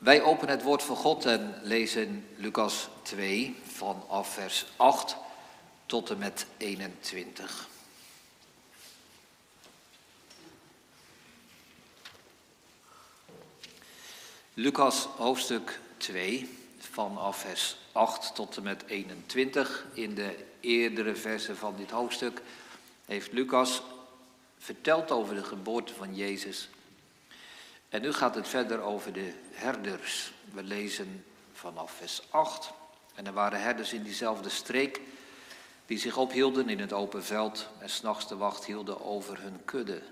Wij openen het woord van God en lezen Lucas 2 vanaf vers 8 tot en met 21. Lucas hoofdstuk 2 vanaf vers 8 tot en met 21. In de eerdere versen van dit hoofdstuk heeft Lucas verteld over de geboorte van Jezus. En nu gaat het verder over de herders. We lezen vanaf vers 8. En er waren herders in diezelfde streek die zich ophielden in het open veld en s'nachts de wacht hielden over hun kudde.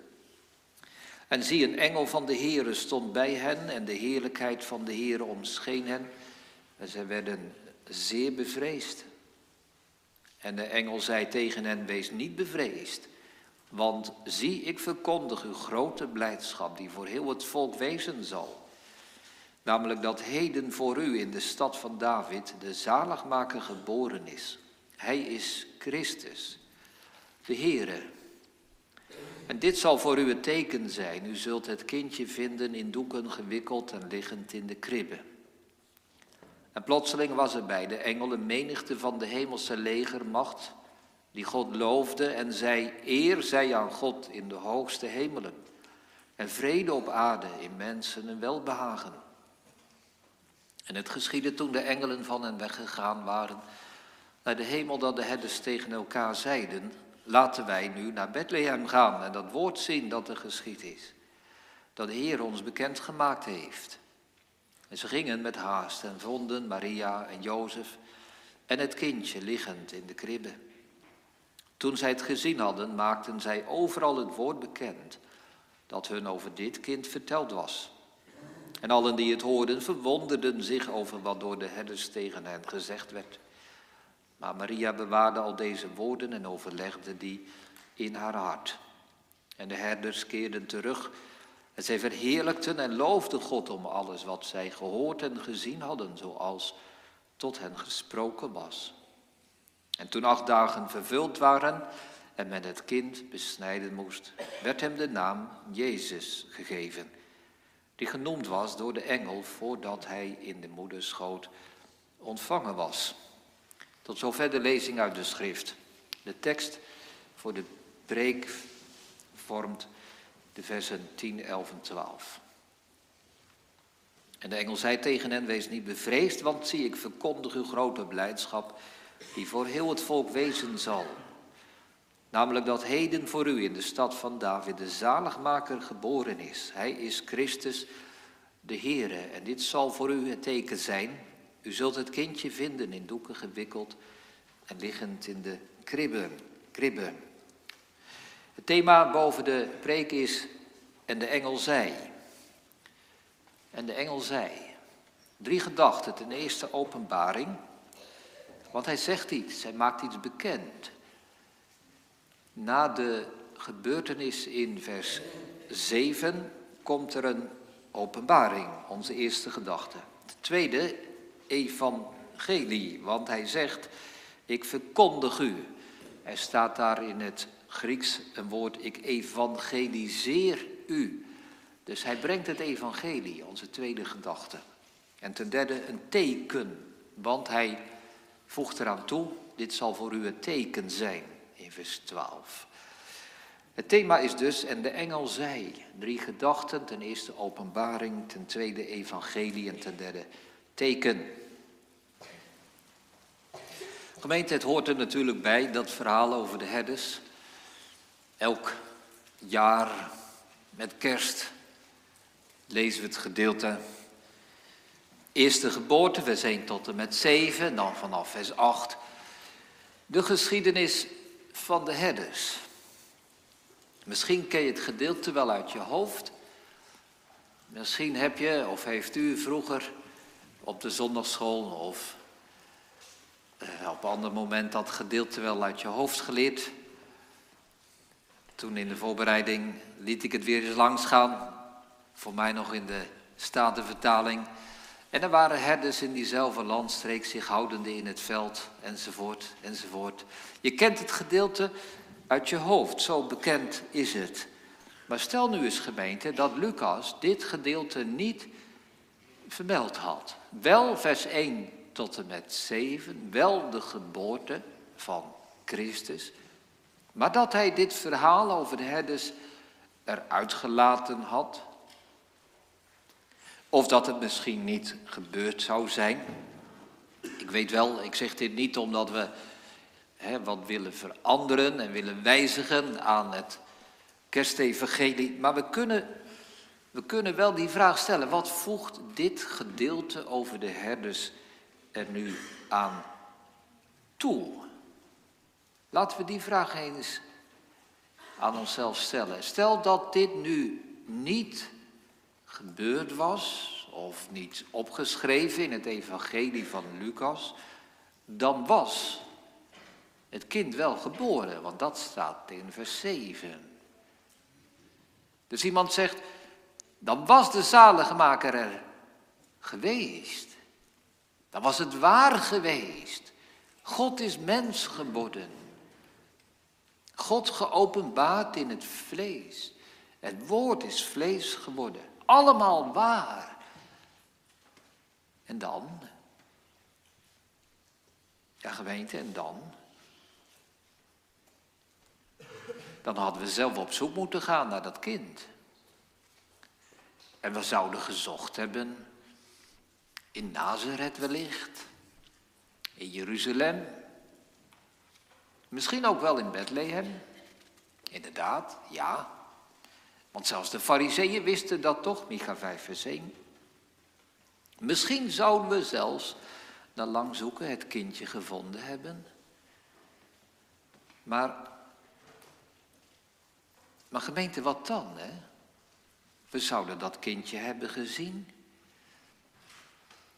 En zie, een engel van de Heere stond bij hen en de heerlijkheid van de Heere omscheen hen. En zij werden zeer bevreesd. En de engel zei tegen hen, wees niet bevreesd. Want zie, ik verkondig uw grote blijdschap die voor heel het volk wezen zal. Namelijk dat heden voor u in de stad van David de zaligmaker geboren is. Hij is Christus, de Heere. En dit zal voor u het teken zijn. U zult het kindje vinden in doeken gewikkeld en liggend in de kribbe. En plotseling was er bij de engel een menigte van de hemelse legermacht, die God loofde en zei, eer zij aan God in de hoogste hemelen, en vrede op aarde in mensen en welbehagen. En het geschiedde toen de engelen van hen weggegaan waren naar de hemel, dat de herders tegen elkaar zeiden, laten wij nu naar Bethlehem gaan en dat woord zien dat er geschied is, dat de Heer ons bekend gemaakt heeft. En ze gingen met haast en vonden Maria en Jozef en het kindje liggend in de kribbe. Toen zij het gezien hadden, maakten zij overal het woord bekend dat hun over dit kind verteld was. En allen die het hoorden verwonderden zich over wat door de herders tegen hen gezegd werd. Maar Maria bewaarde al deze woorden en overlegde die in haar hart. En de herders keerden terug en zij verheerlijkten en loofden God om alles wat zij gehoord en gezien hadden, zoals tot hen gesproken was. En toen acht dagen vervuld waren en men het kind besnijden moest, werd hem de naam Jezus gegeven, die genoemd was door de engel voordat hij in de moederschoot ontvangen was. Tot zover de lezing uit de schrift. De tekst voor de preek vormt de versen 10, 11 en 12. En de engel zei tegen hen, wees niet bevreesd, want zie, ik verkondig uw grote blijdschap, die voor heel het volk wezen zal. Namelijk dat heden voor u in de stad van David de zaligmaker geboren is. Hij is Christus, de Heere. En dit zal voor u het teken zijn. U zult het kindje vinden in doeken gewikkeld en liggend in de kribbe. kribbe. Het thema boven de preek is en de engel zei. En de engel zei. Drie gedachten. Ten eerste openbaring. Want hij zegt iets, hij maakt iets bekend. Na de gebeurtenis in vers 7 komt er een openbaring, onze eerste gedachte. De tweede, evangelie, want hij zegt, ik verkondig u. Er staat daar in het Grieks een woord, ik evangeliseer u. Dus hij brengt het evangelie, onze tweede gedachte. En ten derde een teken, want hij voegt eraan toe, dit zal voor u het teken zijn, in vers 12. Het thema is dus, en de engel zei, drie gedachten, ten eerste openbaring, ten tweede evangelie en ten derde teken. Gemeente, het hoort er natuurlijk bij, dat verhaal over de herders. Elk jaar met kerst lezen we het gedeelte. Eerste geboorte, vers 1 tot en met 7, dan vanaf vers 8. De geschiedenis van de herders. Misschien ken je het gedeelte wel uit je hoofd. Misschien heb je of heeft u vroeger op de zondagschool of eh, op een ander moment dat gedeelte wel uit je hoofd geleerd. Toen in de voorbereiding liet ik het weer eens langs gaan. Voor mij nog in de Statenvertaling. En er waren herders in diezelfde landstreek zich houdende in het veld, enzovoort, enzovoort. Je kent het gedeelte uit je hoofd, zo bekend is het. Maar stel nu eens gemeente dat Lucas dit gedeelte niet vermeld had. Wel vers 1 tot en met 7, wel de geboorte van Christus, maar dat hij dit verhaal over de herders eruit gelaten had, of dat het misschien niet gebeurd zou zijn. Ik weet wel, ik zeg dit niet omdat we hè, wat willen veranderen en willen wijzigen aan het kerstevangelie, maar we kunnen, we kunnen wel die vraag stellen, wat voegt dit gedeelte over de herders er nu aan toe? Laten we die vraag eens aan onszelf stellen. Stel dat dit nu niet gebeurd was of niet opgeschreven in het evangelie van Lucas, dan was het kind wel geboren, want dat staat in vers 7. Dus iemand zegt, dan was de zaligmaker er geweest. Dan was het waar geweest. God is mens geworden. God geopenbaard in het vlees. Het woord is vlees geworden. Allemaal waar. En dan? Ja, gemeente, en dan? Dan hadden we zelf op zoek moeten gaan naar dat kind. En we zouden gezocht hebben in Nazareth wellicht, in Jeruzalem, misschien ook wel in Bethlehem. Inderdaad, ja. Want zelfs de fariseeën wisten dat toch, Micha 5 vers 1. Misschien zouden we zelfs na lang zoeken het kindje gevonden hebben. Maar, maar gemeente, wat dan? Hè? We zouden dat kindje hebben gezien.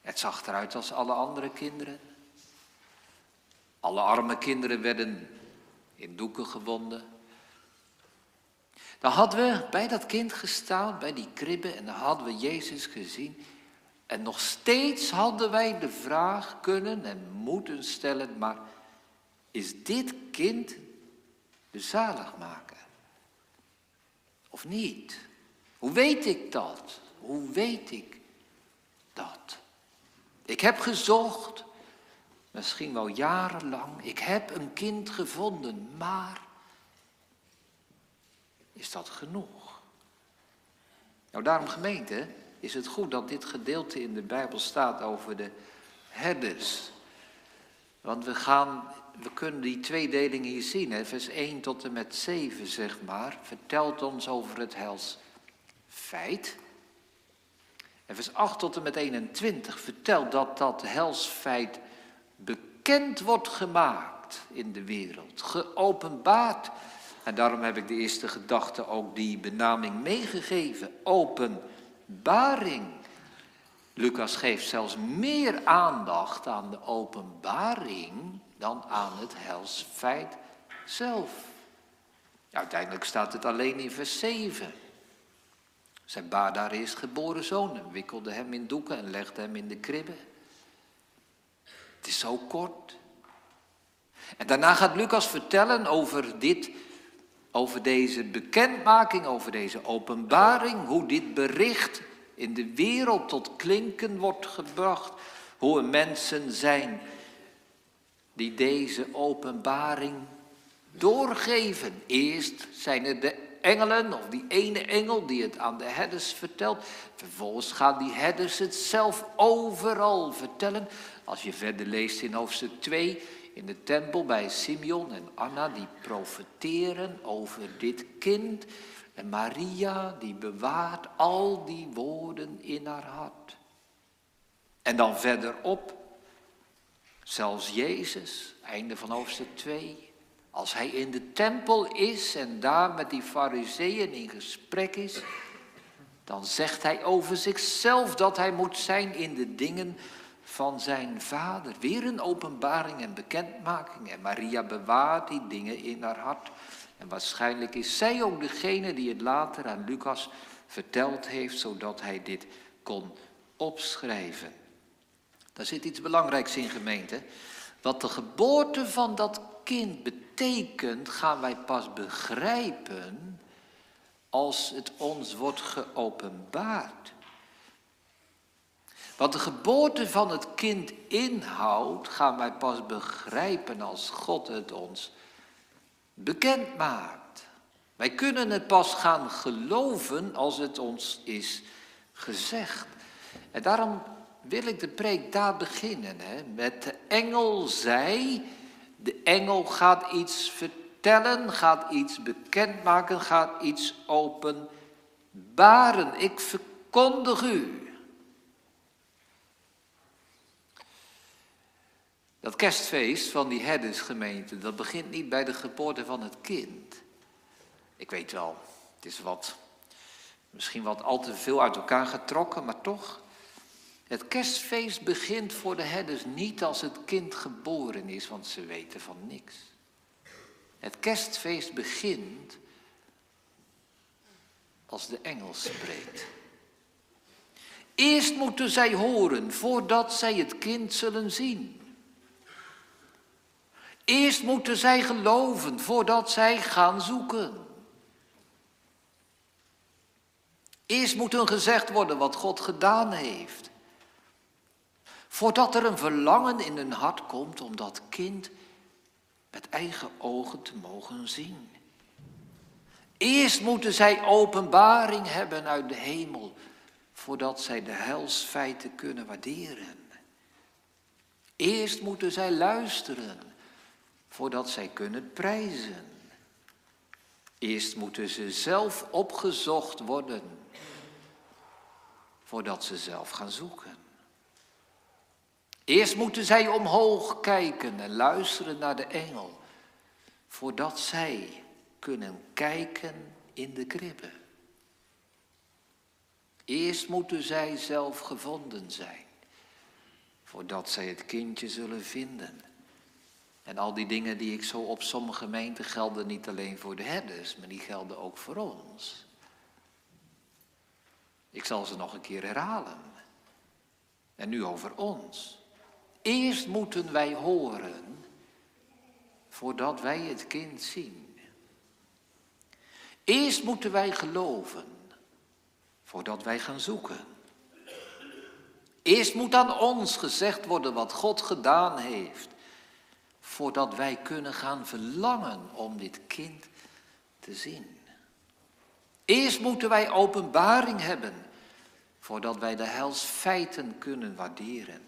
Het zag eruit als alle andere kinderen. Alle arme kinderen werden in doeken gewonden. Dan hadden we bij dat kind gestaan, bij die kribben, en dan hadden we Jezus gezien. En nog steeds hadden wij de vraag kunnen en moeten stellen, maar is dit kind de zaligmaker? Of niet? Hoe weet ik dat? Hoe weet ik dat? Ik heb gezocht, misschien wel jarenlang. Ik heb een kind gevonden, maar is dat genoeg? Nou, daarom gemeente, is het goed dat dit gedeelte in de Bijbel staat over de herders. Want we gaan, we kunnen die tweedeling hier zien. Hè? Vers 1 tot en met 7, zeg maar, vertelt ons over het helsfeit. En vers 8 tot en met 21 vertelt dat dat helsfeit bekend wordt gemaakt in de wereld, geopenbaard. En daarom heb ik de eerste gedachte ook die benaming meegegeven, open openbaring. Lucas geeft zelfs meer aandacht aan de openbaring dan aan het helsfeit zelf. Uiteindelijk staat het alleen in vers 7. Zijn baar daar eerst geboren zoon en wikkelde hem in doeken en legde hem in de kribbe. Het is zo kort. En daarna gaat Lucas vertellen over dit over deze bekendmaking, over deze openbaring, hoe dit bericht in de wereld tot klinken wordt gebracht, hoe er mensen zijn die deze openbaring doorgeven. Eerst zijn er de engelen, of die ene engel die het aan de herders vertelt. Vervolgens gaan die herders het zelf overal vertellen. Als je verder leest in hoofdstuk 2, in de tempel bij Simeon en Anna, die profeteren over dit kind. En Maria, die bewaart al die woorden in haar hart. En dan verderop, zelfs Jezus, einde van hoofdstuk 2. Als hij in de tempel is en daar met die fariseeën in gesprek is, dan zegt hij over zichzelf dat hij moet zijn in de dingen van zijn vader. Weer een openbaring en bekendmaking. En Maria bewaart die dingen in haar hart. En waarschijnlijk is zij ook degene die het later aan Lucas verteld heeft, zodat hij dit kon opschrijven. Daar zit iets belangrijks in, gemeente. Wat de geboorte van dat kind betekent, gaan wij pas begrijpen als het ons wordt geopenbaard. Wat de geboorte van het kind inhoudt, gaan wij pas begrijpen als God het ons bekend maakt. Wij kunnen het pas gaan geloven als het ons is gezegd. En daarom wil ik de preek daar beginnen. Hè? Met de engel zei, de engel gaat iets vertellen, gaat iets bekendmaken, gaat iets openbaren. Ik verkondig u. Dat kerstfeest van die herdersgemeente, dat begint niet bij de geboorte van het kind. Ik weet wel, het is wat, misschien wat al te veel uit elkaar getrokken, maar toch. Het kerstfeest begint voor de herders niet als het kind geboren is, want ze weten van niks. Het kerstfeest begint als de engel spreekt. Eerst moeten zij horen voordat zij het kind zullen zien. Eerst moeten zij geloven voordat zij gaan zoeken. Eerst moet hun gezegd worden wat God gedaan heeft. Voordat er een verlangen in hun hart komt om dat kind met eigen ogen te mogen zien. Eerst moeten zij openbaring hebben uit de hemel voordat zij de helsfeiten kunnen waarderen. Eerst moeten zij luisteren voordat zij kunnen prijzen. Eerst moeten ze zelf opgezocht worden voordat ze zelf gaan zoeken. Eerst moeten zij omhoog kijken en luisteren naar de engel, voordat zij kunnen kijken in de kribben. Eerst moeten zij zelf gevonden zijn, voordat zij het kindje zullen vinden. En al die dingen die ik zo op sommige gemeenten gelden niet alleen voor de herders, maar die gelden ook voor ons. Ik zal ze nog een keer herhalen. En nu over ons. Eerst moeten wij horen voordat wij het kind zien. Eerst moeten wij geloven voordat wij gaan zoeken. Eerst moet aan ons gezegd worden wat God gedaan heeft voordat wij kunnen gaan verlangen om dit kind te zien. Eerst moeten wij openbaring hebben voordat wij de helsfeiten kunnen waarderen.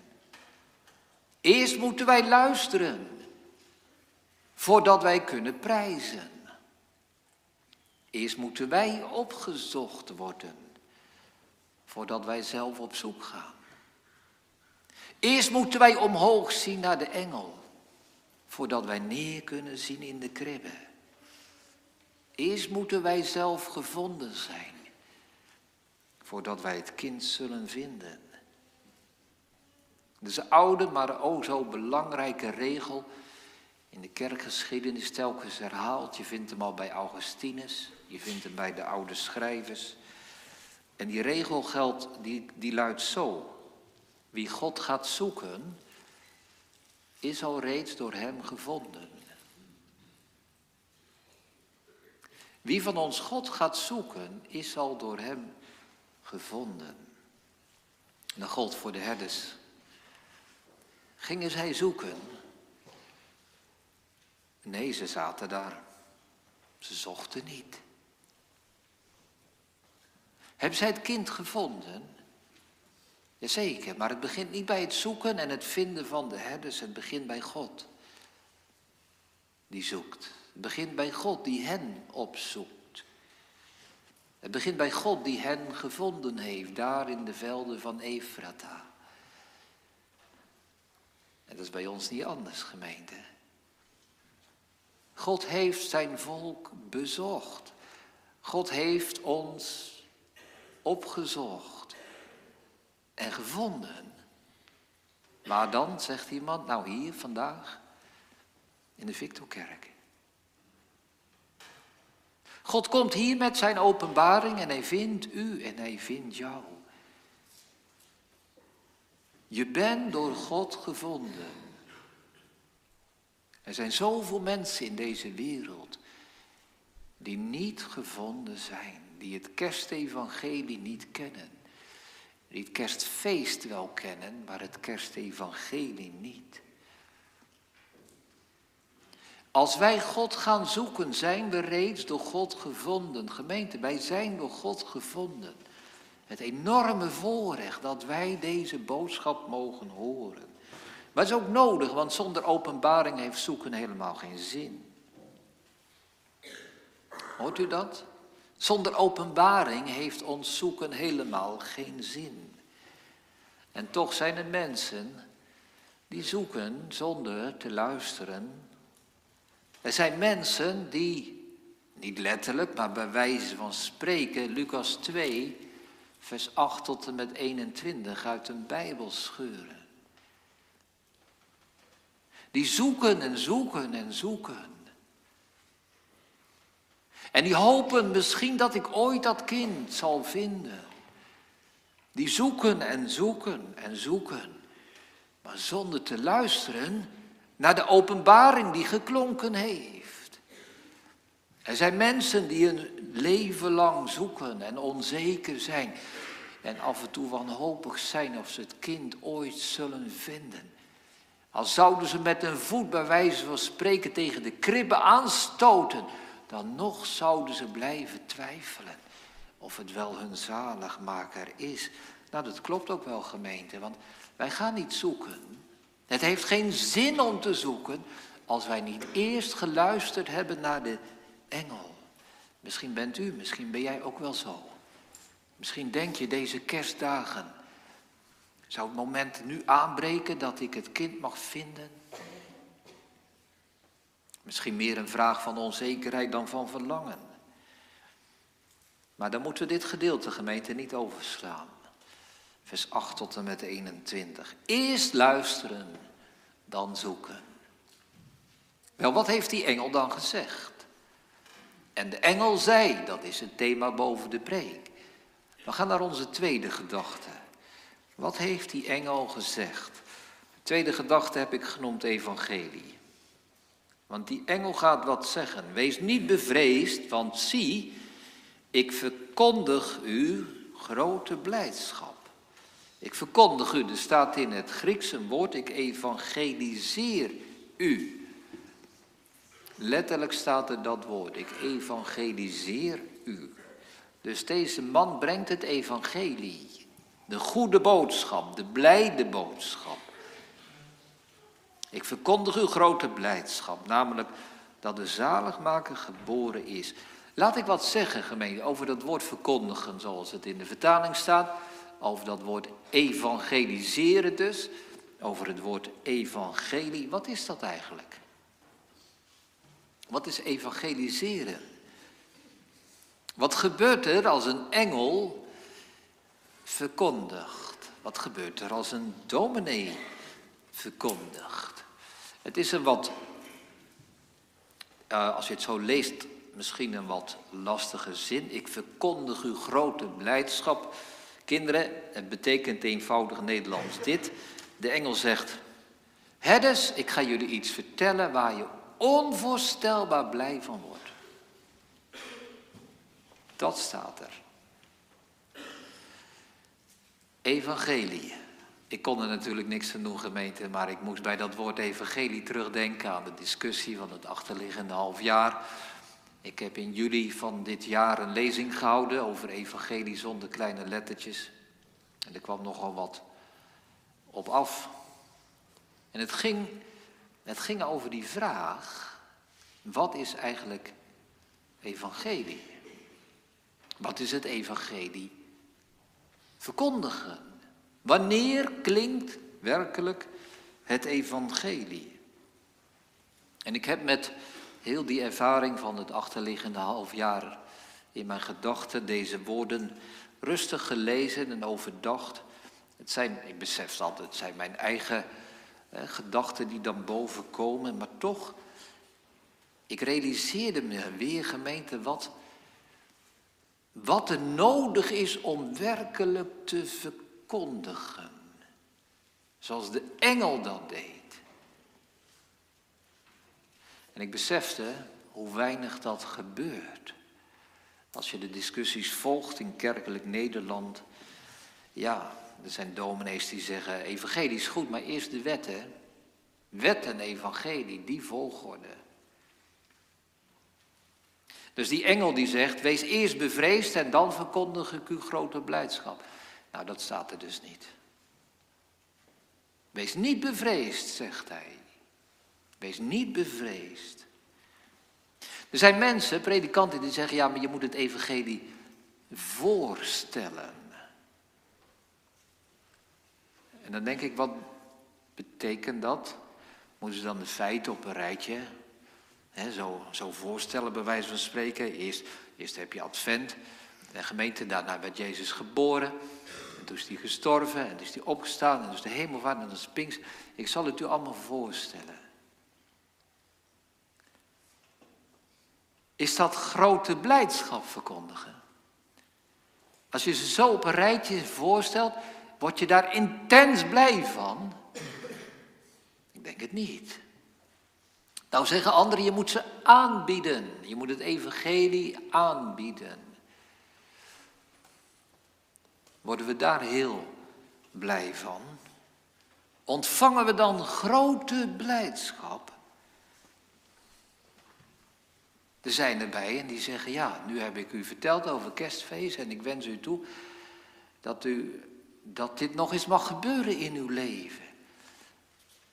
Eerst moeten wij luisteren voordat wij kunnen prijzen. Eerst moeten wij opgezocht worden voordat wij zelf op zoek gaan. Eerst moeten wij omhoog zien naar de engel voordat wij neer kunnen zien in de kribbe. Eerst moeten wij zelf gevonden zijn, voordat wij het kind zullen vinden. Is een oude, maar ook zo belangrijke regel in de kerkgeschiedenis telkens herhaald. Je vindt hem al bij Augustinus, je vindt hem bij de oude schrijvers. En die regel geldt, die, die luidt zo. Wie God gaat zoeken, is al reeds door Hem gevonden. Wie van ons God gaat zoeken, is al door Hem gevonden. Dat gold voor de herders. Gingen zij zoeken? Nee, ze zaten daar. Ze zochten niet. Hebben zij het kind gevonden? Jazeker, maar het begint niet bij het zoeken en het vinden van de herders, het begint bij God. Die zoekt. Het begint bij God die hen opzoekt. Het begint bij God die hen gevonden heeft, daar in de velden van Efrata. En dat is bij ons niet anders, gemeente. God heeft zijn volk bezocht. God heeft ons opgezocht en gevonden. Waar dan, zegt iemand, nou hier vandaag in de Victorkerk. God komt hier met zijn openbaring en hij vindt u en hij vindt jou. Je bent door God gevonden. Er zijn zoveel mensen in deze wereld die niet gevonden zijn, die het kerstevangelie niet kennen die het kerstfeest wel kennen, maar het kerstevangelie niet. Als wij God gaan zoeken, zijn we reeds door God gevonden. Gemeente, wij zijn door God gevonden. Het enorme voorrecht dat wij deze boodschap mogen horen. Maar het is ook nodig, want zonder openbaring heeft zoeken helemaal geen zin. Hoort u dat? Zonder openbaring heeft ons zoeken helemaal geen zin. En toch zijn er mensen die zoeken zonder te luisteren. Er zijn mensen die, niet letterlijk, maar bij wijze van spreken, Lucas 2, vers 8 tot en met 21 uit een Bijbel scheuren. Die zoeken en zoeken en zoeken. En die hopen misschien dat ik ooit dat kind zal vinden. Die zoeken en zoeken en zoeken. Maar zonder te luisteren naar de openbaring die geklonken heeft. Er zijn mensen die een leven lang zoeken en onzeker zijn. En af en toe wanhopig zijn of ze het kind ooit zullen vinden. Al zouden ze met een voet bij wijze van spreken tegen de kribben aanstoten, dan nog zouden ze blijven twijfelen of het wel hun zaligmaker is. Nou, dat klopt ook wel, gemeente, want wij gaan niet zoeken. Het heeft geen zin om te zoeken als wij niet eerst geluisterd hebben naar de engel. Misschien bent u, misschien ben jij ook wel zo. Misschien denk je deze kerstdagen, zou het moment nu aanbreken dat ik het kind mag vinden? Misschien meer een vraag van onzekerheid dan van verlangen. Maar dan moeten we dit gedeelte gemeente niet overslaan. Vers 8 tot en met 21. Eerst luisteren, dan zoeken. Wel, wat heeft die engel dan gezegd? En de engel zei, dat is het thema boven de preek. We gaan naar onze tweede gedachte. Wat heeft die engel gezegd? De tweede gedachte heb ik genoemd evangelie. Want die engel gaat wat zeggen. Wees niet bevreesd, want zie, ik verkondig u grote blijdschap. Ik verkondig u, er staat in het Grieks een woord, ik evangeliseer u. Letterlijk staat er dat woord, ik evangeliseer u. Dus deze man brengt het evangelie, de goede boodschap, de blijde boodschap. Ik verkondig u grote blijdschap, namelijk dat de zaligmaker geboren is. Laat ik wat zeggen, gemeente, over dat woord verkondigen, zoals het in de vertaling staat. Over dat woord evangeliseren dus. Over het woord evangelie. Wat is dat eigenlijk? Wat is evangeliseren? Wat gebeurt er als een engel verkondigt? Wat gebeurt er als een dominee verkondigt? Het is een wat, uh, als je het zo leest, misschien een wat lastige zin. Ik verkondig u grote blijdschap. Kinderen, het betekent eenvoudig Nederlands dit. De engel zegt, herders, ik ga jullie iets vertellen waar je onvoorstelbaar blij van wordt. Dat staat er. Evangelie. Ik kon er natuurlijk niks aan doen, gemeente, maar ik moest bij dat woord evangelie terugdenken aan de discussie van het achterliggende half jaar. Ik heb in juli van dit jaar een lezing gehouden over evangelie zonder kleine lettertjes. En er kwam nogal wat op af. En het ging, het ging over die vraag, wat is eigenlijk evangelie? Wat is het evangelie? Verkondigen. Wanneer klinkt werkelijk het evangelie? En ik heb met heel die ervaring van het achterliggende half jaar in mijn gedachten deze woorden rustig gelezen en overdacht. Het zijn, ik besef dat, het zijn mijn eigen gedachten die dan boven komen, maar toch, ik realiseerde me weer, gemeente, wat, wat er nodig is om werkelijk te verkondigen. Zoals de engel dat deed. En ik besefte hoe weinig dat gebeurt. Als je de discussies volgt in kerkelijk Nederland. Ja, er zijn dominees die zeggen, evangelie is goed, maar eerst de wet, hè. Wet en evangelie, die volgorde. Dus die engel die zegt, wees eerst bevreesd en dan verkondig ik uw grote blijdschap. Nou, dat staat er dus niet. Wees niet bevreesd, zegt hij. Wees niet bevreesd. Er zijn mensen, predikanten, die zeggen, ja, maar je moet het evangelie voorstellen. En dan denk ik, wat betekent dat? Moeten ze dan de feiten op een rijtje zo, zo voorstellen, bij wijze van spreken? Eerst, heb je advent, de gemeente, daarna werd Jezus geboren. En toen is hij gestorven en toen is hij opgestaan en is de hemelvaart en dan is. Ik zal het u allemaal voorstellen. Is dat grote blijdschap verkondigen? Als je ze zo op een rijtje voorstelt, word je daar intens blij van? Ik denk het niet. Nou zeggen anderen, je moet ze aanbieden. Je moet het evangelie aanbieden. Worden we daar heel blij van? Ontvangen we dan grote blijdschap? Er zijn erbij en die zeggen, ja, nu heb ik u verteld over kerstfeest en ik wens u toe dat, u, dat dit nog eens mag gebeuren in uw leven.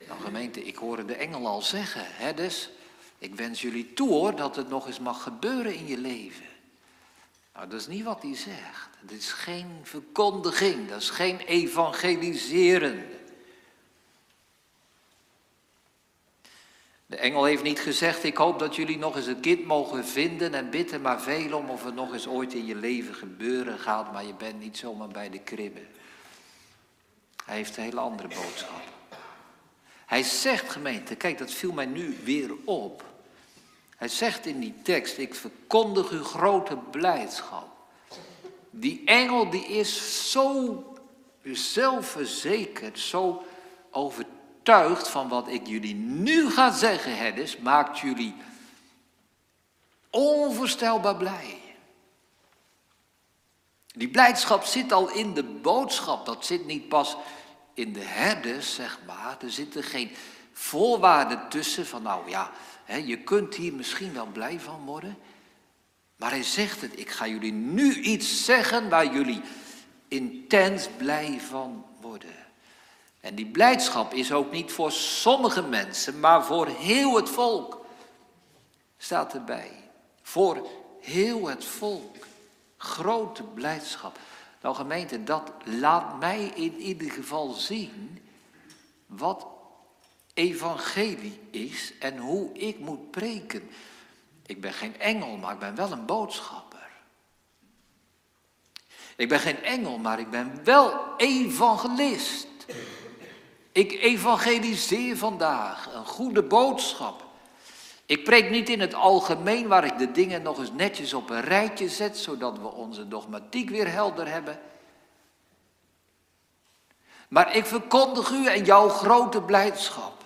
Nou gemeente, ik hoorde de engel al zeggen, hè, dus ik wens jullie toe hoor dat het nog eens mag gebeuren in je leven. Nou, dat is niet wat hij zegt. Dat is geen verkondiging, dat is geen evangeliseren. De engel heeft niet gezegd, ik hoop dat jullie nog eens een kind mogen vinden en bidden maar veel om of het nog eens ooit in je leven gebeuren gaat, maar je bent niet zomaar bij de kribben. Hij heeft een hele andere boodschap. Hij zegt, gemeente, kijk, dat viel mij nu weer op. Hij zegt in die tekst, ik verkondig uw grote blijdschap. Die engel die is zo zelfverzekerd, zo overtuigd van wat ik jullie nu ga zeggen, herders, maakt jullie onvoorstelbaar blij. Die blijdschap zit al in de boodschap, dat zit niet pas in de herders, zeg maar. Er zitten geen voorwaarden tussen van, nou ja, hè, je kunt hier misschien wel blij van worden. Maar hij zegt het, ik ga jullie nu iets zeggen waar jullie intens blij van worden. En die blijdschap is ook niet voor sommige mensen, maar voor heel het volk. Staat erbij. Voor heel het volk. Grote blijdschap. Nou gemeente, dat laat mij in ieder geval zien wat evangelie is en hoe ik moet preken. Ik ben geen engel, maar ik ben wel een boodschapper. Ik ben geen engel, maar ik ben wel evangelist. Ik evangeliseer vandaag een goede boodschap. Ik preek niet in het algemeen waar ik de dingen nog eens netjes op een rijtje zet, zodat we onze dogmatiek weer helder hebben. Maar ik verkondig u en jouw grote blijdschap.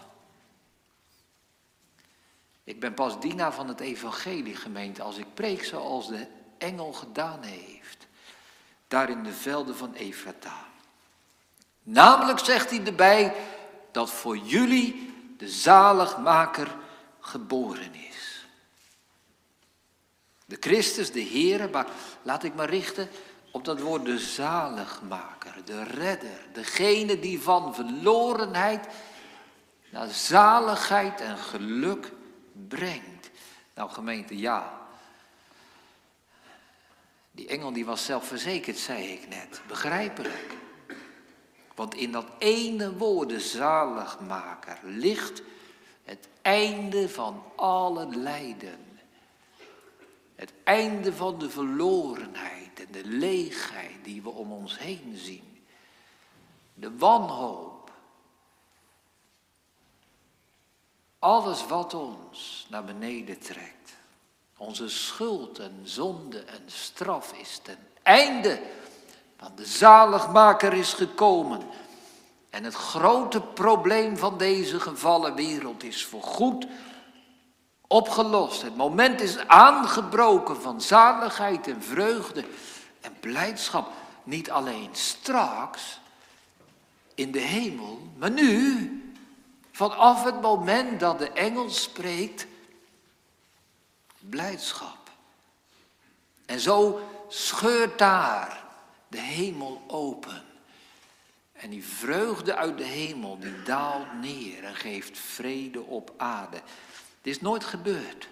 Ik ben pas dienaar van het evangelie gemeente als ik preek zoals de engel gedaan heeft. Daar in de velden van Efrata. Namelijk zegt hij erbij dat voor jullie de zaligmaker geboren is. De Christus, de Heer, maar laat ik maar richten op dat woord de zaligmaker, de redder, degene die van verlorenheid naar zaligheid en geluk brengt. Nou gemeente, ja. Die engel die was zelfverzekerd, zei ik net, begrijpelijk. Want in dat ene woord, de zaligmaker, ligt het einde van alle lijden. Het einde van de verlorenheid en de leegheid die we om ons heen zien. De wanhoop. Alles wat ons naar beneden trekt. Onze schuld en zonde en straf is ten einde. Want de zaligmaker is gekomen en het grote probleem van deze gevallen wereld is voorgoed opgelost. Het moment is aangebroken van zaligheid en vreugde en blijdschap. niet alleen straks in de hemel, maar nu, vanaf het moment dat de engel spreekt, blijdschap. En zo scheurt daar de hemel open. En die vreugde uit de hemel, die daalt neer en geeft vrede op aarde. Dit is nooit gebeurd.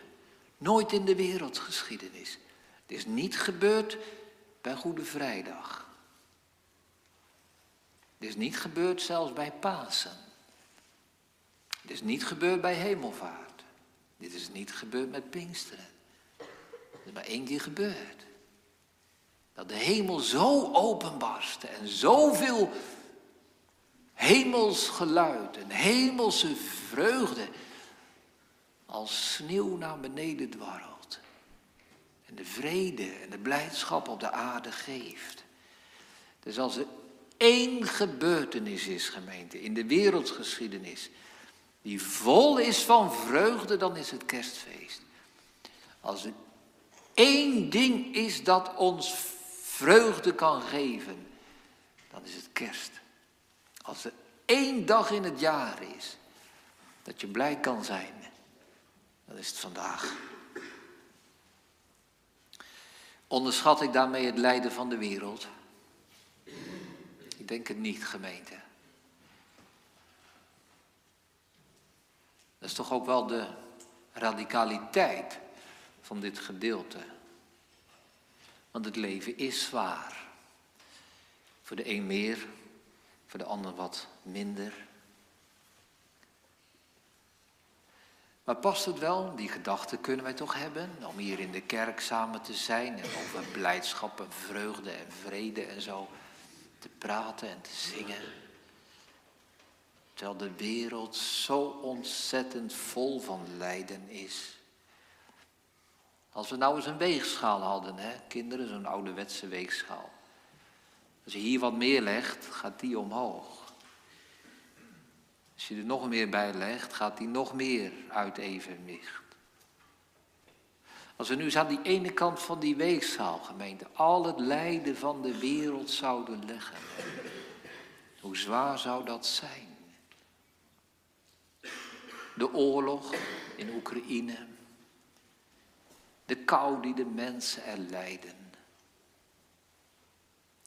Nooit in de wereldgeschiedenis. Het is niet gebeurd bij Goede Vrijdag. Het is niet gebeurd zelfs bij Pasen. Het is niet gebeurd bij Hemelvaart. Dit is niet gebeurd met Pinksteren. Het is maar één keer gebeurd. Dat de hemel zo openbarstte en zoveel hemels geluid en hemelse vreugde als sneeuw naar beneden dwarrelt. En de vrede en de blijdschap op de aarde geeft. Dus als er één gebeurtenis is, gemeente, in de wereldgeschiedenis, die vol is van vreugde, dan is het kerstfeest. Als er één ding is dat ons vreugde kan geven, dan is het kerst. Als er één dag in het jaar is dat je blij kan zijn, dan is het vandaag. Onderschat ik daarmee het lijden van de wereld? Ik denk het niet, gemeente. Dat is toch ook wel de radicaliteit van dit gedeelte. Want het leven is zwaar. Voor de een meer, voor de ander wat minder. Maar past het wel, die gedachte kunnen wij toch hebben, om hier in de kerk samen te zijn en over blijdschap en vreugde en vrede en zo te praten en te zingen. Terwijl de wereld zo ontzettend vol van lijden is. Als we nou eens een weegschaal hadden, hè, kinderen, zo'n ouderwetse weegschaal. Als je hier wat meer legt, gaat die omhoog. Als je er nog meer bij legt, gaat die nog meer uit evenwicht. Als we nu eens aan die ene kant van die weegschaal, gemeente, al het lijden van de wereld zouden leggen. Hoe zwaar zou dat zijn? De oorlog in Oekraïne. De kou die de mensen er lijden.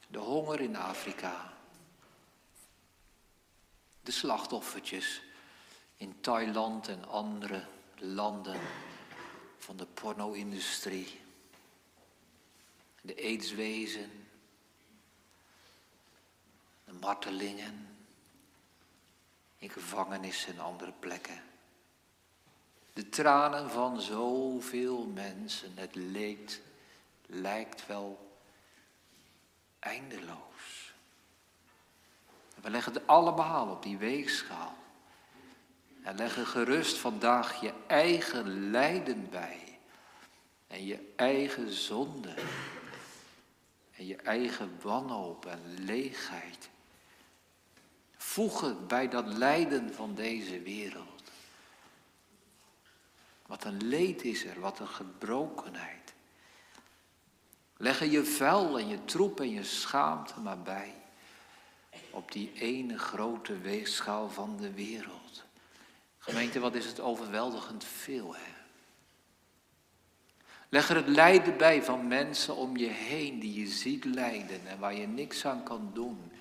De honger in Afrika. De slachtoffertjes in Thailand en andere landen van de porno-industrie. De aidswezen. De martelingen. In gevangenissen en andere plekken. De tranen van zoveel mensen. Het leed lijkt wel eindeloos. We leggen het allemaal op die weegschaal. En leggen gerust vandaag je eigen lijden bij. En je eigen zonde. En je eigen wanhoop en leegheid. Voeg het bij dat lijden van deze wereld. Wat een leed is er, wat een gebrokenheid. Leg je vuil en je troep en je schaamte maar bij. Op die ene grote weegschaal van de wereld. Gemeente, wat is het overweldigend veel, hè? Leg er het lijden bij van mensen om je heen die je ziet lijden en waar je niks aan kan doen.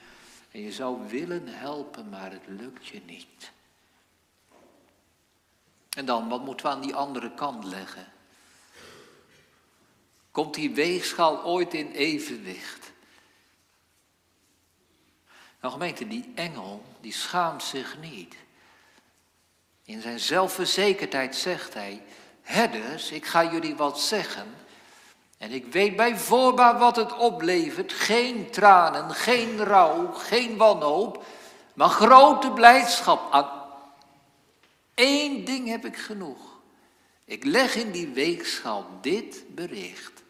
En je zou willen helpen, maar het lukt je niet. En dan, wat moeten we aan die andere kant leggen? Komt die weegschaal ooit in evenwicht? Nou gemeente, die engel, die schaamt zich niet. In zijn zelfverzekerdheid zegt hij, herders, ik ga jullie wat zeggen. En ik weet bij voorbaat wat het oplevert. Geen tranen, geen rouw, geen wanhoop, maar grote blijdschap. Één ding heb ik genoeg. Ik leg in die weegschaal dit bericht.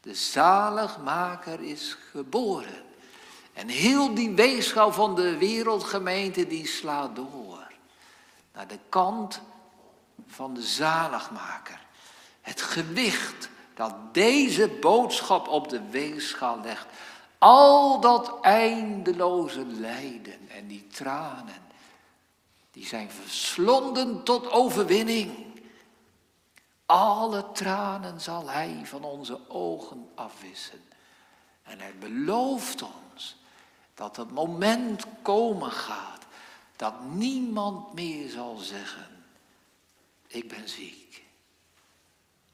De zaligmaker is geboren. En heel die weegschaal van de wereldgemeente die slaat door naar de kant van de zaligmaker. Het gewicht dat deze boodschap op de weegschaal legt. Al dat eindeloze lijden en die tranen, die zijn verslonden tot overwinning. Alle tranen zal Hij van onze ogen afwissen. En Hij belooft ons dat het moment komen gaat dat niemand meer zal zeggen, ik ben ziek.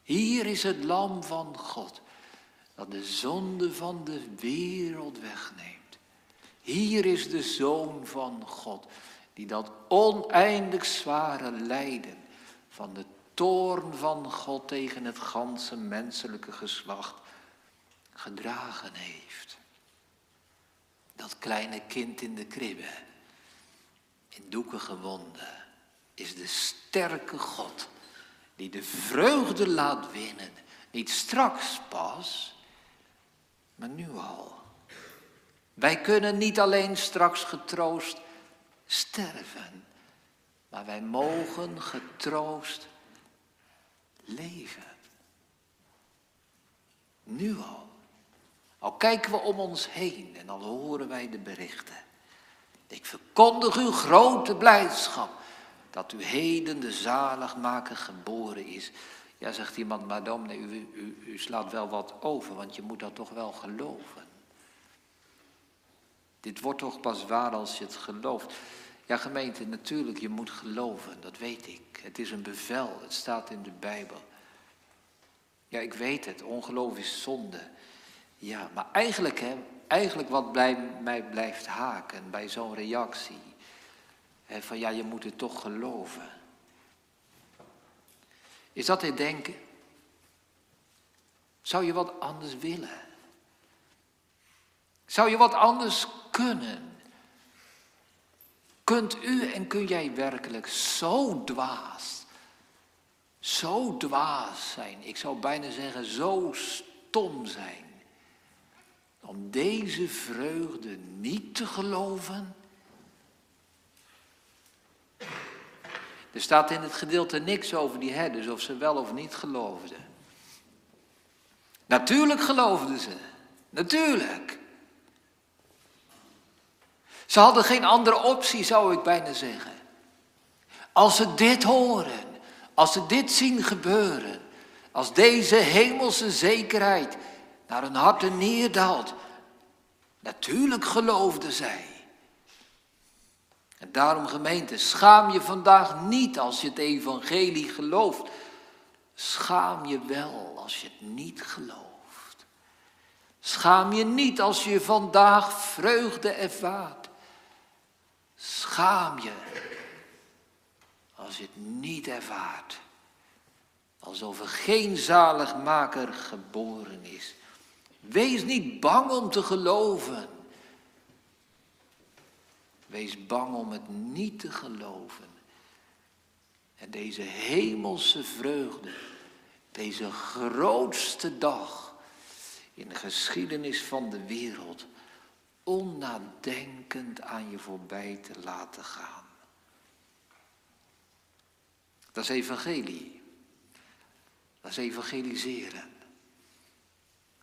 Hier is het lam van God dat de zonde van de wereld wegneemt. Hier is de zoon van God die dat oneindig zware lijden van de toorn van God tegen het ganse menselijke geslacht gedragen heeft. Dat kleine kind in de kribbe, in doeken gewonden, is de sterke God die de vreugde laat winnen. Niet straks pas, maar nu al. Wij kunnen niet alleen straks getroost sterven, maar wij mogen getroost leven. Nu al. Al kijken we om ons heen en al horen wij de berichten. Ik verkondig uw grote blijdschap dat u heden de zaligmaker geboren is. Ja, zegt iemand, maar dominee, u, u, u slaat wel wat over, want je moet dat toch wel geloven. Dit wordt toch pas waar als je het gelooft. Ja, gemeente, natuurlijk, je moet geloven, dat weet ik. Het is een bevel, het staat in de Bijbel. Ja, ik weet het, ongeloof is zonde. Ja, maar eigenlijk, hè, eigenlijk wat bij mij blijft haken bij zo'n reactie. Van ja, je moet het toch geloven. Is dat het denken? Zou je wat anders willen? Zou je wat anders kunnen? Kunt u en kun jij werkelijk zo dwaas, zo dwaas zijn, ik zou bijna zeggen zo stom zijn, om deze vreugde niet te geloven? Er staat in het gedeelte niks over die herders, of ze wel of niet geloofden. Natuurlijk geloofden ze, natuurlijk. Ze hadden geen andere optie, zou ik bijna zeggen. Als ze dit horen, als ze dit zien gebeuren, als deze hemelse zekerheid naar hun harten neerdaalt, natuurlijk geloofden zij. En daarom gemeente, schaam je vandaag niet als je het evangelie gelooft. Schaam je wel als je het niet gelooft. Schaam je niet als je vandaag vreugde ervaart. Schaam je als je het niet ervaart. Alsof er geen zaligmaker geboren is. Wees niet bang om te geloven. Wees bang om het niet te geloven. En deze hemelse vreugde, deze grootste dag in de geschiedenis van de wereld, onnadenkend aan je voorbij te laten gaan. Dat is evangelie. Dat is evangeliseren.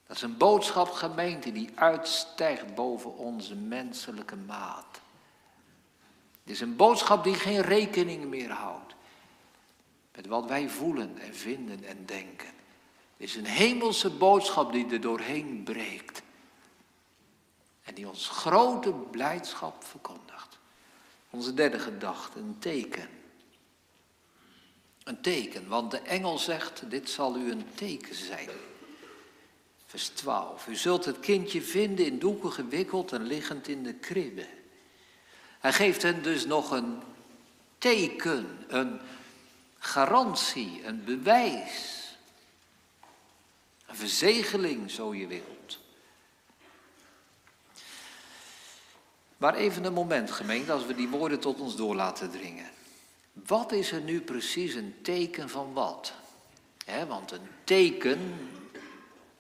Dat is een boodschap gemeente die uitstijgt boven onze menselijke maat. Het is een boodschap die geen rekening meer houdt met wat wij voelen en vinden en denken. Het is een hemelse boodschap die er doorheen breekt. Die ons grote blijdschap verkondigt. Onze derde gedachte, een teken. Een teken, want de engel zegt, dit zal u een teken zijn. Vers 12, u zult het kindje vinden in doeken gewikkeld en liggend in de kribbe. Hij geeft hen dus nog een teken, een garantie, een bewijs. Een verzegeling, zo je wilt. Maar even een moment, gemeente, als we die woorden tot ons door laten dringen. Wat is er nu precies een teken van wat? want een teken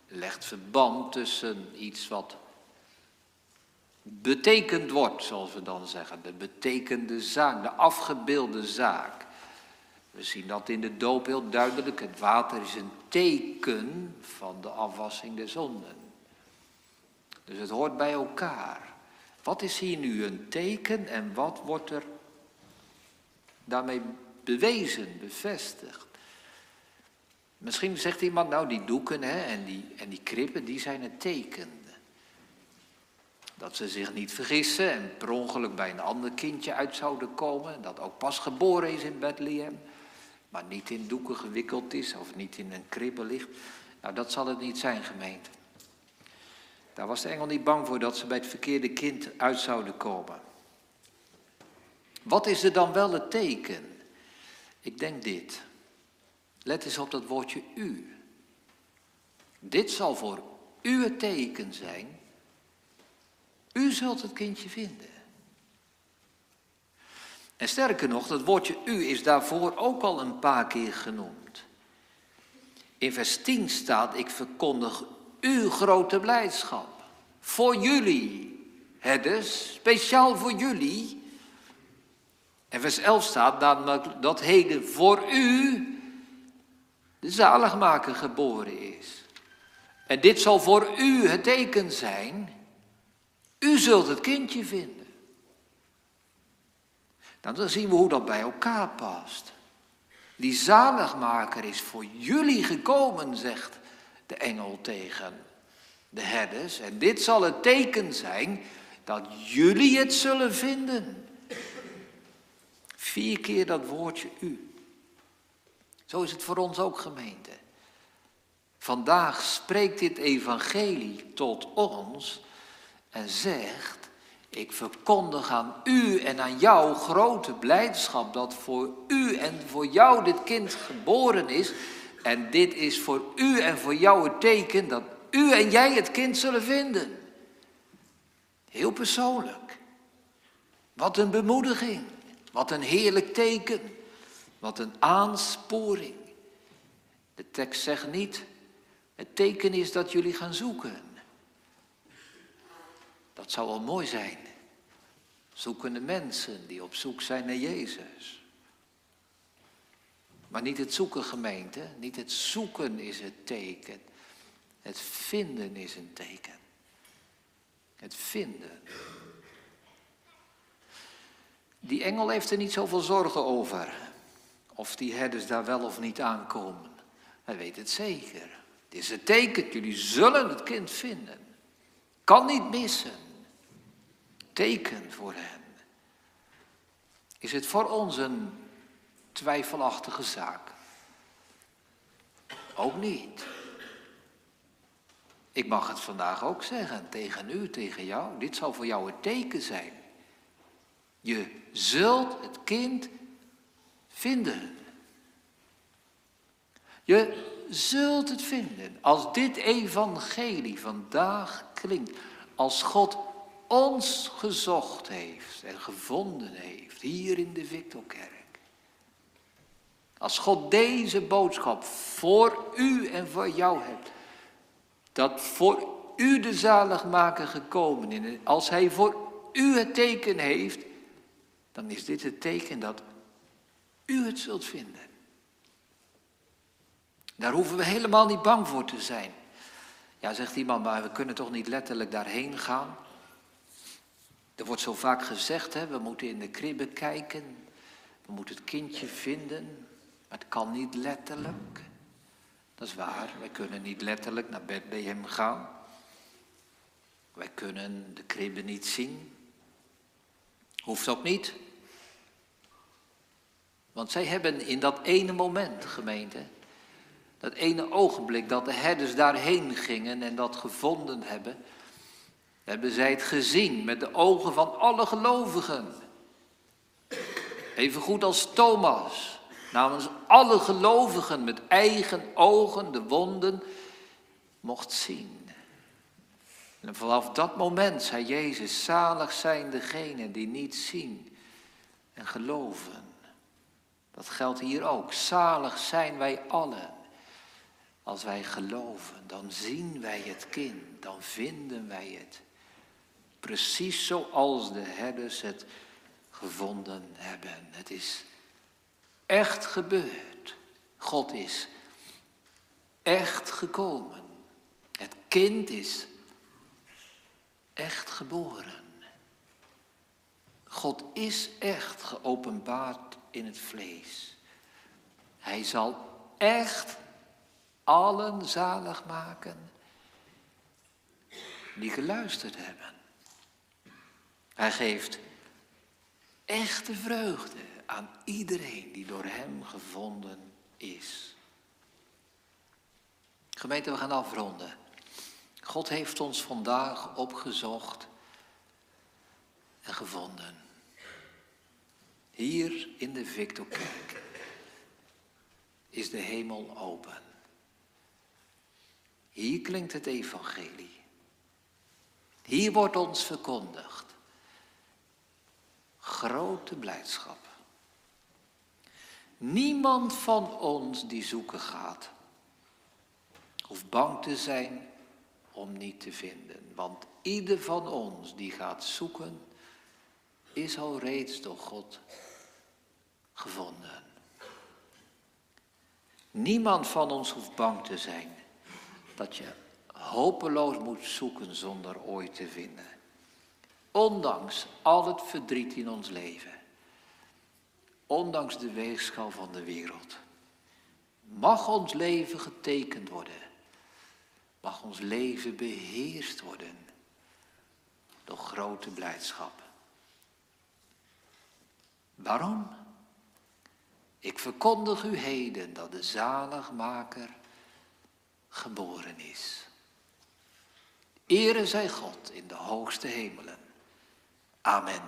legt verband tussen iets wat betekend wordt, zoals we dan zeggen. De betekende zaak, de afgebeelde zaak. We zien dat in de doop heel duidelijk. Het water is een teken van de afwassing der zonden. Dus het hoort bij elkaar. Wat is hier nu een teken en wat wordt er daarmee bewezen, bevestigd? Misschien zegt iemand, nou die doeken hè, en, die, en die krippen, die zijn het teken. Dat ze zich niet vergissen en per ongeluk bij een ander kindje uit zouden komen. Dat ook pas geboren is in Bethlehem. Maar niet in doeken gewikkeld is of niet in een kribbe ligt. Nou, dat zal het niet zijn, gemeente. Daar was de engel niet bang voor dat ze bij het verkeerde kind uit zouden komen. Wat is er dan wel het teken? Ik denk dit. Let eens op dat woordje u. Dit zal voor u het teken zijn. U zult het kindje vinden. En sterker nog, dat woordje u is daarvoor ook al een paar keer genoemd. In vers 10 staat, ik verkondig uw grote blijdschap. Voor jullie, herders, speciaal voor jullie. En vers 11 staat namelijk dat heden voor u de zaligmaker geboren is. En dit zal voor u het teken zijn. U zult het kindje vinden. Nou, dan zien we hoe dat bij elkaar past. Die zaligmaker is voor jullie gekomen, zegt de engel tegen de herders. En dit zal het teken zijn dat jullie het zullen vinden. Vier keer dat woordje u. Zo is het voor ons ook gemeente. Vandaag spreekt dit evangelie tot ons en zegt, ik verkondig aan u en aan jou grote blijdschap dat voor u en voor jou dit kind geboren is. En dit is voor u en voor jou het teken dat u en jij het kind zullen vinden. Heel persoonlijk. Wat een bemoediging. Wat een heerlijk teken. Wat een aansporing. De tekst zegt niet, het teken is dat jullie gaan zoeken. Dat zou wel mooi zijn. Zoekende mensen die op zoek zijn naar Jezus. Maar niet het zoeken gemeente, niet het zoeken is het teken. Het vinden is een teken. Het vinden. Die engel heeft er niet zoveel zorgen over. Of die herders daar wel of niet aankomen. Hij weet het zeker. Het is een teken, jullie zullen het kind vinden. Kan niet missen. Teken voor hen. Is het voor ons een twijfelachtige zaak? Ook niet. Ik mag het vandaag ook zeggen tegen u, tegen jou. Dit zal voor jou het teken zijn. Je zult het kind vinden. Je zult het vinden. Als dit evangelie vandaag klinkt. Als God ons gezocht heeft en gevonden heeft. Hier in de Victorkerk. Als God deze boodschap voor u en voor jou hebt dat voor u de zaligmaker gekomen is. Als hij voor u het teken heeft, dan is dit het teken dat u het zult vinden. Daar hoeven we helemaal niet bang voor te zijn. Ja, zegt iemand, maar we kunnen toch niet letterlijk daarheen gaan? Er wordt zo vaak gezegd, hè, we moeten in de kribbe kijken, we moeten het kindje vinden, het kan niet letterlijk. Dat is waar, wij kunnen niet letterlijk naar Bethlehem gaan. Wij kunnen de kribbe niet zien. Hoeft ook niet. Want zij hebben in dat ene moment, gemeente, dat ene ogenblik dat de herders daarheen gingen en dat gevonden hebben, hebben zij het gezien met de ogen van alle gelovigen. Even goed als Thomas namens alle gelovigen met eigen ogen de wonden mocht zien. En vanaf dat moment zei Jezus, zalig zijn degenen die niet zien en geloven. Dat geldt hier ook. Zalig zijn wij allen. Als wij geloven, dan zien wij het kind, dan vinden wij het. Precies zoals de herders het gevonden hebben. Het is echt gebeurd. God is echt gekomen. Het kind is echt geboren. God is echt geopenbaard in het vlees. Hij zal echt allen zalig maken die geluisterd hebben. Hij geeft echte vreugde aan iedereen die door Hem gevonden is. Gemeente, we gaan afronden. God heeft ons vandaag opgezocht en gevonden. Hier in de Victorkerk is de hemel open. Hier klinkt het evangelie. Hier wordt ons verkondigd. Grote blijdschap. Niemand van ons die zoeken gaat, hoeft bang te zijn om niet te vinden. Want ieder van ons die gaat zoeken, is al reeds door God gevonden. Niemand van ons hoeft bang te zijn dat je hopeloos moet zoeken zonder ooit te vinden. Ondanks al het verdriet in ons leven. Ondanks de weegschaal van de wereld. Mag ons leven getekend worden. Mag ons leven beheerst worden door grote blijdschap. Waarom? Ik verkondig u heden dat de zaligmaker geboren is. Ere zij God in de hoogste hemelen. Amen.